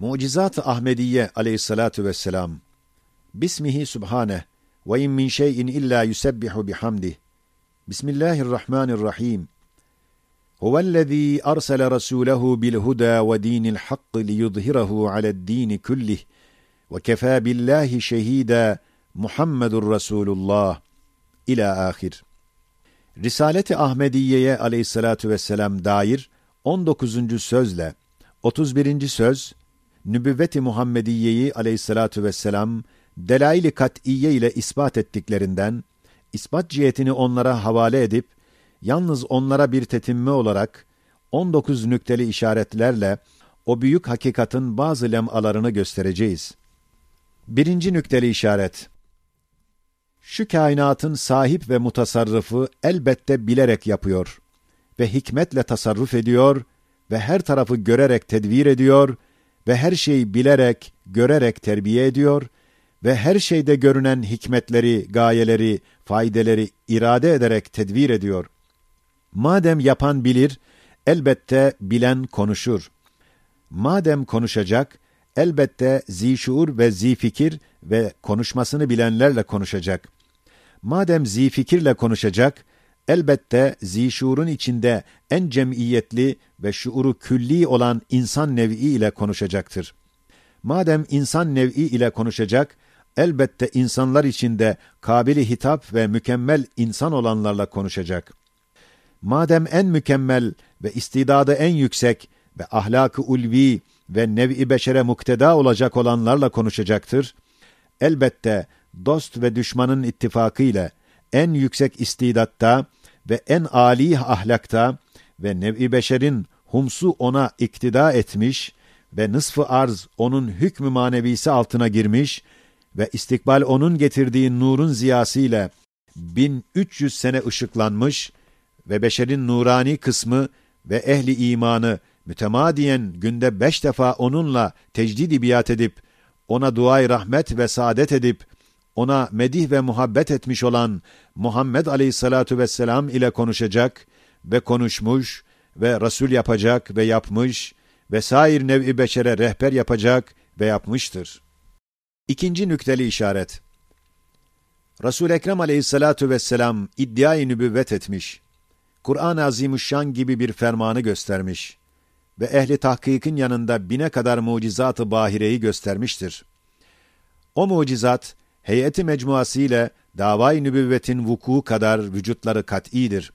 Mucizat-ı Ahmediye aleyhissalatu vesselam. Bismihi subhane ve in min şeyin illa yusebbihu bihamdih. Bismillahirrahmanirrahim. Huvellezî arsele rasûlehu bil huda ve dînil hakk liyudhirahu ale'd-dîni kullih ve kefâ billahi şehîdâ Muhammedur Resulullah ila ahir. Risalet-i Ahmediye'ye aleyhissalatu vesselam dair 19. sözle 31. söz nübüvvet-i Muhammediye'yi aleyhissalatu vesselam delail-i kat'iye ile ispat ettiklerinden ispat cihetini onlara havale edip yalnız onlara bir tetimme olarak 19 nükteli işaretlerle o büyük hakikatin bazı lemalarını göstereceğiz. Birinci nükteli işaret. Şu kainatın sahip ve mutasarrıfı elbette bilerek yapıyor ve hikmetle tasarruf ediyor ve her tarafı görerek tedvir ediyor ve her şeyi bilerek, görerek terbiye ediyor ve her şeyde görünen hikmetleri, gayeleri, faydeleri irade ederek tedvir ediyor. Madem yapan bilir, elbette bilen konuşur. Madem konuşacak, elbette zişuur ve zifikir ve konuşmasını bilenlerle konuşacak. Madem zifikirle konuşacak, elbette zişuurun içinde en cemiyetli ve şuuru külli olan insan nev'i ile konuşacaktır. Madem insan nev'i ile konuşacak, elbette insanlar içinde kabili hitap ve mükemmel insan olanlarla konuşacak. Madem en mükemmel ve istidadı en yüksek ve ahlakı ulvi ve nev'i beşere mukteda olacak olanlarla konuşacaktır, elbette dost ve düşmanın ittifakı ile en yüksek istidatta ve en âli ahlakta ve nev'i beşerin humsu ona iktida etmiş ve nısfı arz onun hükmü manevisi altına girmiş ve istikbal onun getirdiği nurun ziyasıyla 1300 sene ışıklanmış ve beşerin nurani kısmı ve ehli imanı mütemadiyen günde beş defa onunla tecdid biat edip, ona duay rahmet ve saadet edip, ona medih ve muhabbet etmiş olan Muhammed aleyhissalatu vesselam ile konuşacak ve konuşmuş ve Resul yapacak ve yapmış ve sair nev'i beşere rehber yapacak ve yapmıştır. İkinci nükteli işaret. Resul Ekrem Aleyhissalatu vesselam iddiayı nübüvvet etmiş. Kur'an-ı Azimüşşan gibi bir fermanı göstermiş ve ehli tahkikin yanında bine kadar mucizat-ı bahireyi göstermiştir. O mucizat heyeti mecmuası ile davay nübüvvetin vuku kadar vücutları kat'idir.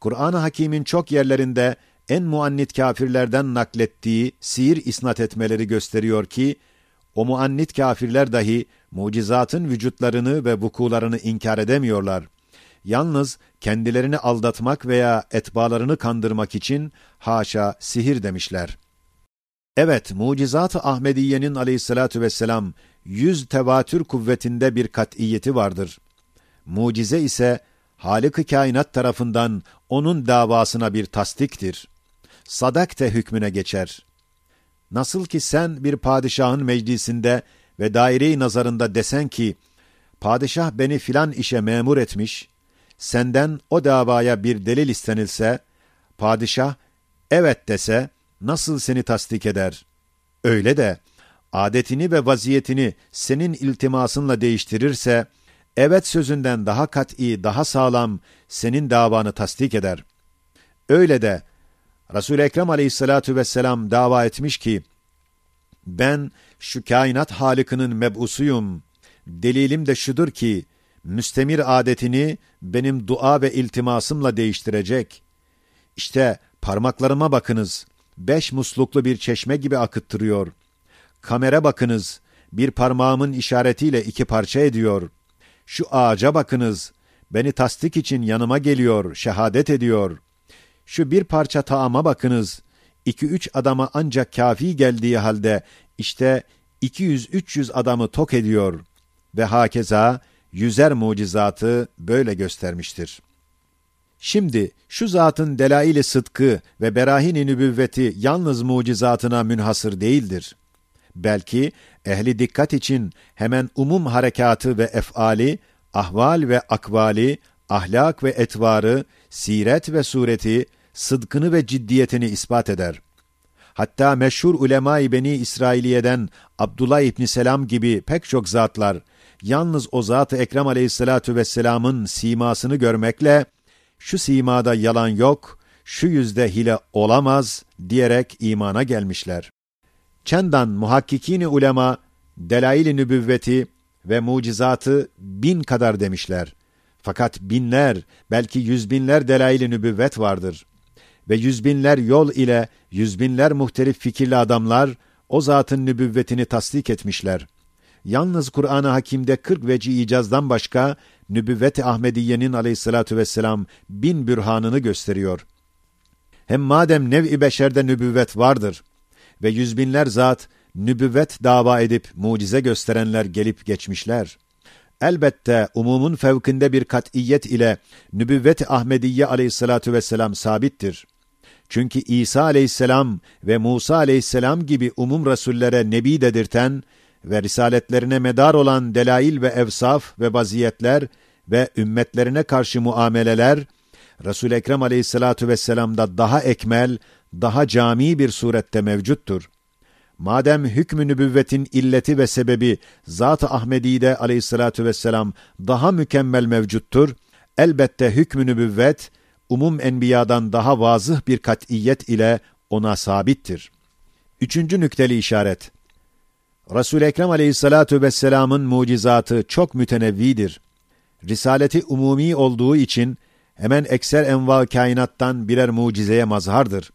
Kur'an-ı Hakîm'in çok yerlerinde en muannit kafirlerden naklettiği sihir isnat etmeleri gösteriyor ki, o muannit kafirler dahi mucizatın vücutlarını ve vukularını inkar edemiyorlar. Yalnız kendilerini aldatmak veya etbalarını kandırmak için haşa sihir demişler. Evet, mucizat-ı Ahmediye'nin aleyhissalatu vesselam yüz tevatür kuvvetinde bir kat'iyeti vardır. Mucize ise Halık-ı kainat tarafından onun davasına bir tasdiktir. Sadakte hükmüne geçer. Nasıl ki sen bir padişahın meclisinde ve daire-i nazarında desen ki, padişah beni filan işe memur etmiş, senden o davaya bir delil istenilse, padişah evet dese, nasıl seni tasdik eder? Öyle de, adetini ve vaziyetini senin iltimasınla değiştirirse, evet sözünden daha kat'i, daha sağlam senin davanı tasdik eder. Öyle de, Resul-i Ekrem aleyhissalatu vesselam dava etmiş ki, ben şu kainat halikinin meb'usuyum. Delilim de şudur ki, müstemir adetini benim dua ve iltimasımla değiştirecek. İşte parmaklarıma bakınız, beş musluklu bir çeşme gibi akıttırıyor. Kamera bakınız, bir parmağımın işaretiyle iki parça ediyor. Şu ağaca bakınız, beni tasdik için yanıma geliyor, şehadet ediyor. Şu bir parça taama bakınız, iki üç adama ancak kafi geldiği halde, işte 200-300 adamı tok ediyor ve hakeza yüzer mucizatı böyle göstermiştir. Şimdi şu zatın delaili sıdkı ve berahini nübüvveti yalnız mucizatına münhasır değildir. Belki ehli dikkat için hemen umum harekatı ve efali, ahval ve akvali, ahlak ve etvarı, siret ve sureti, sıdkını ve ciddiyetini ispat eder. Hatta meşhur ulema-i Beni İsrailiye'den Abdullah İbni Selam gibi pek çok zatlar, yalnız o Zat-ı Ekrem aleyhissalatu vesselamın simasını görmekle, şu simada yalan yok, şu yüzde hile olamaz diyerek imana gelmişler. Çendan muhakkikini ulema, delail-i nübüvveti ve mucizatı bin kadar demişler. Fakat binler, belki yüz binler delail-i nübüvvet vardır. Ve yüz binler yol ile yüz binler muhtelif fikirli adamlar o zatın nübüvvetini tasdik etmişler. Yalnız Kur'an-ı Hakim'de 40 veci icazdan başka nübüvvet-i Ahmediye'nin aleyhissalatu vesselam bin bürhanını gösteriyor. Hem madem nev-i beşerde nübüvvet vardır ve yüz binler zat nübüvvet dava edip mucize gösterenler gelip geçmişler. Elbette umumun fevkinde bir kat'iyet ile nübüvvet-i Ahmediye aleyhissalatu vesselam sabittir. Çünkü İsa aleyhisselam ve Musa aleyhisselam gibi umum rasullere nebi dedirten ve risaletlerine medar olan delail ve evsaf ve vaziyetler ve ümmetlerine karşı muameleler, Resul-i Ekrem aleyhissalatu vesselam'da daha ekmel, daha cami bir surette mevcuttur. Madem hükmü nübüvvetin illeti ve sebebi Zat-ı Ahmedi'de aleyhissalatu vesselam daha mükemmel mevcuttur, elbette hükmü nübüvvet, umum enbiyadan daha vazıh bir kat'iyet ile ona sabittir. Üçüncü nükteli işaret. Resul-i Ekrem aleyhissalatu vesselamın mucizatı çok mütenevvidir. Risaleti umumi olduğu için hemen ekser enva kainattan birer mucizeye mazhardır.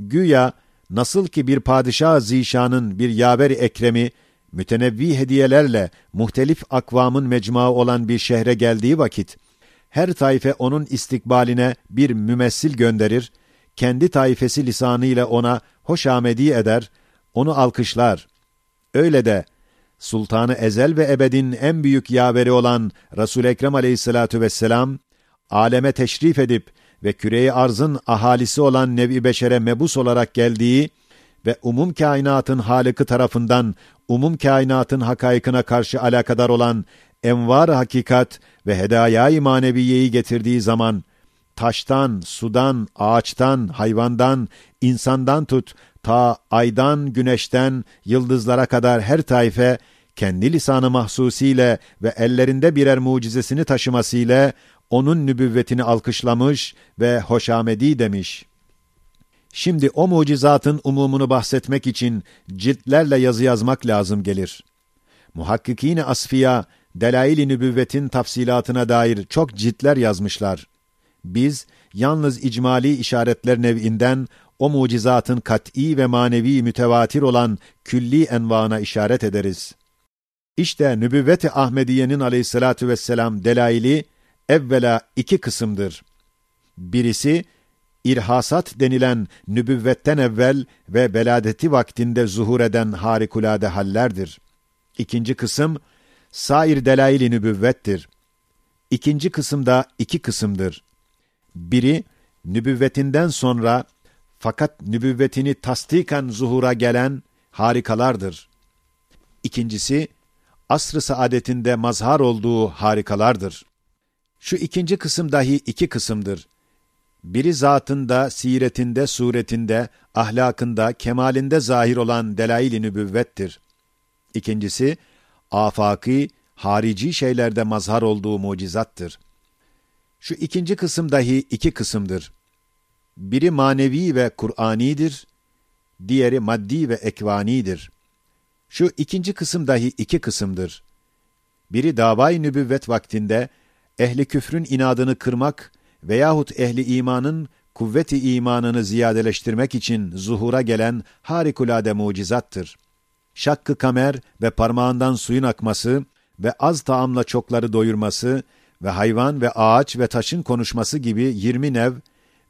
Güya nasıl ki bir padişah zişanın bir yaver ekremi mütenevvi hediyelerle muhtelif akvamın mecmuası olan bir şehre geldiği vakit her taife onun istikbaline bir mümessil gönderir, kendi taifesi lisanıyla ona hoşamedi eder, onu alkışlar. Öyle de Sultanı Ezel ve Ebed'in en büyük yaveri olan Resul Ekrem Aleyhissalatu vesselam aleme teşrif edip ve küreyi arzın ahalisi olan nevi beşere mebus olarak geldiği ve umum kainatın halıkı tarafından umum kainatın hakaykına karşı alakadar olan envar hakikat ve hedaya-i maneviyeyi getirdiği zaman taştan, sudan, ağaçtan, hayvandan, insandan tut ta aydan, güneşten, yıldızlara kadar her taife kendi lisanı mahsusiyle ve ellerinde birer mucizesini taşımasıyla onun nübüvvetini alkışlamış ve hoşamedi demiş. Şimdi o mucizatın umumunu bahsetmek için ciltlerle yazı yazmak lazım gelir. Muhakkikine asfiya, delail-i nübüvvetin tafsilatına dair çok ciltler yazmışlar. Biz, yalnız icmali işaretler nev'inden o mucizatın kat'î ve manevi mütevatir olan külli envana işaret ederiz. İşte nübüvvet-i Ahmediye'nin aleyhissalatu vesselam delaili, evvela iki kısımdır. Birisi, irhasat denilen nübüvvetten evvel ve beladeti vaktinde zuhur eden harikulade hallerdir. İkinci kısım, sair delail-i nübüvvettir. İkinci kısımda iki kısımdır. Biri, nübüvvetinden sonra fakat nübüvvetini tasdiken zuhura gelen harikalardır. İkincisi, asr-ı saadetinde mazhar olduğu harikalardır. Şu ikinci kısım dahi iki kısımdır. Biri zatında, siretinde, suretinde, ahlakında, kemalinde zahir olan delail-i nübüvvettir. İkincisi, afaki, harici şeylerde mazhar olduğu mucizattır. Şu ikinci kısım dahi iki kısımdır. Biri manevi ve Kur'anidir, diğeri maddi ve ekvanidir. Şu ikinci kısım dahi iki kısımdır. Biri davay nübüvvet vaktinde ehli küfrün inadını kırmak veyahut ehli imanın kuvveti imanını ziyadeleştirmek için zuhura gelen harikulade mucizattır. Şakkı kamer ve parmağından suyun akması ve az taamla çokları doyurması ve hayvan ve ağaç ve taşın konuşması gibi yirmi nev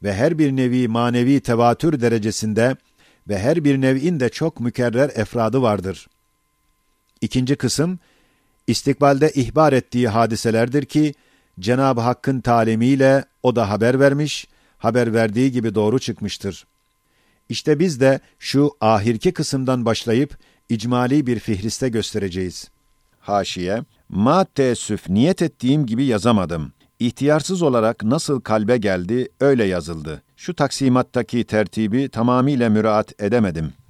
ve her bir nevi manevi tevatür derecesinde ve her bir nev'in de çok mükerrer efradı vardır. İkinci kısım, istikbalde ihbar ettiği hadiselerdir ki, Cenab-ı Hakk'ın talimiyle o da haber vermiş, haber verdiği gibi doğru çıkmıştır. İşte biz de şu ahirki kısımdan başlayıp icmali bir fihriste göstereceğiz. Haşiye, ma teessüf niyet ettiğim gibi yazamadım ihtiyarsız olarak nasıl kalbe geldi öyle yazıldı. Şu taksimattaki tertibi tamamiyle müraat edemedim.''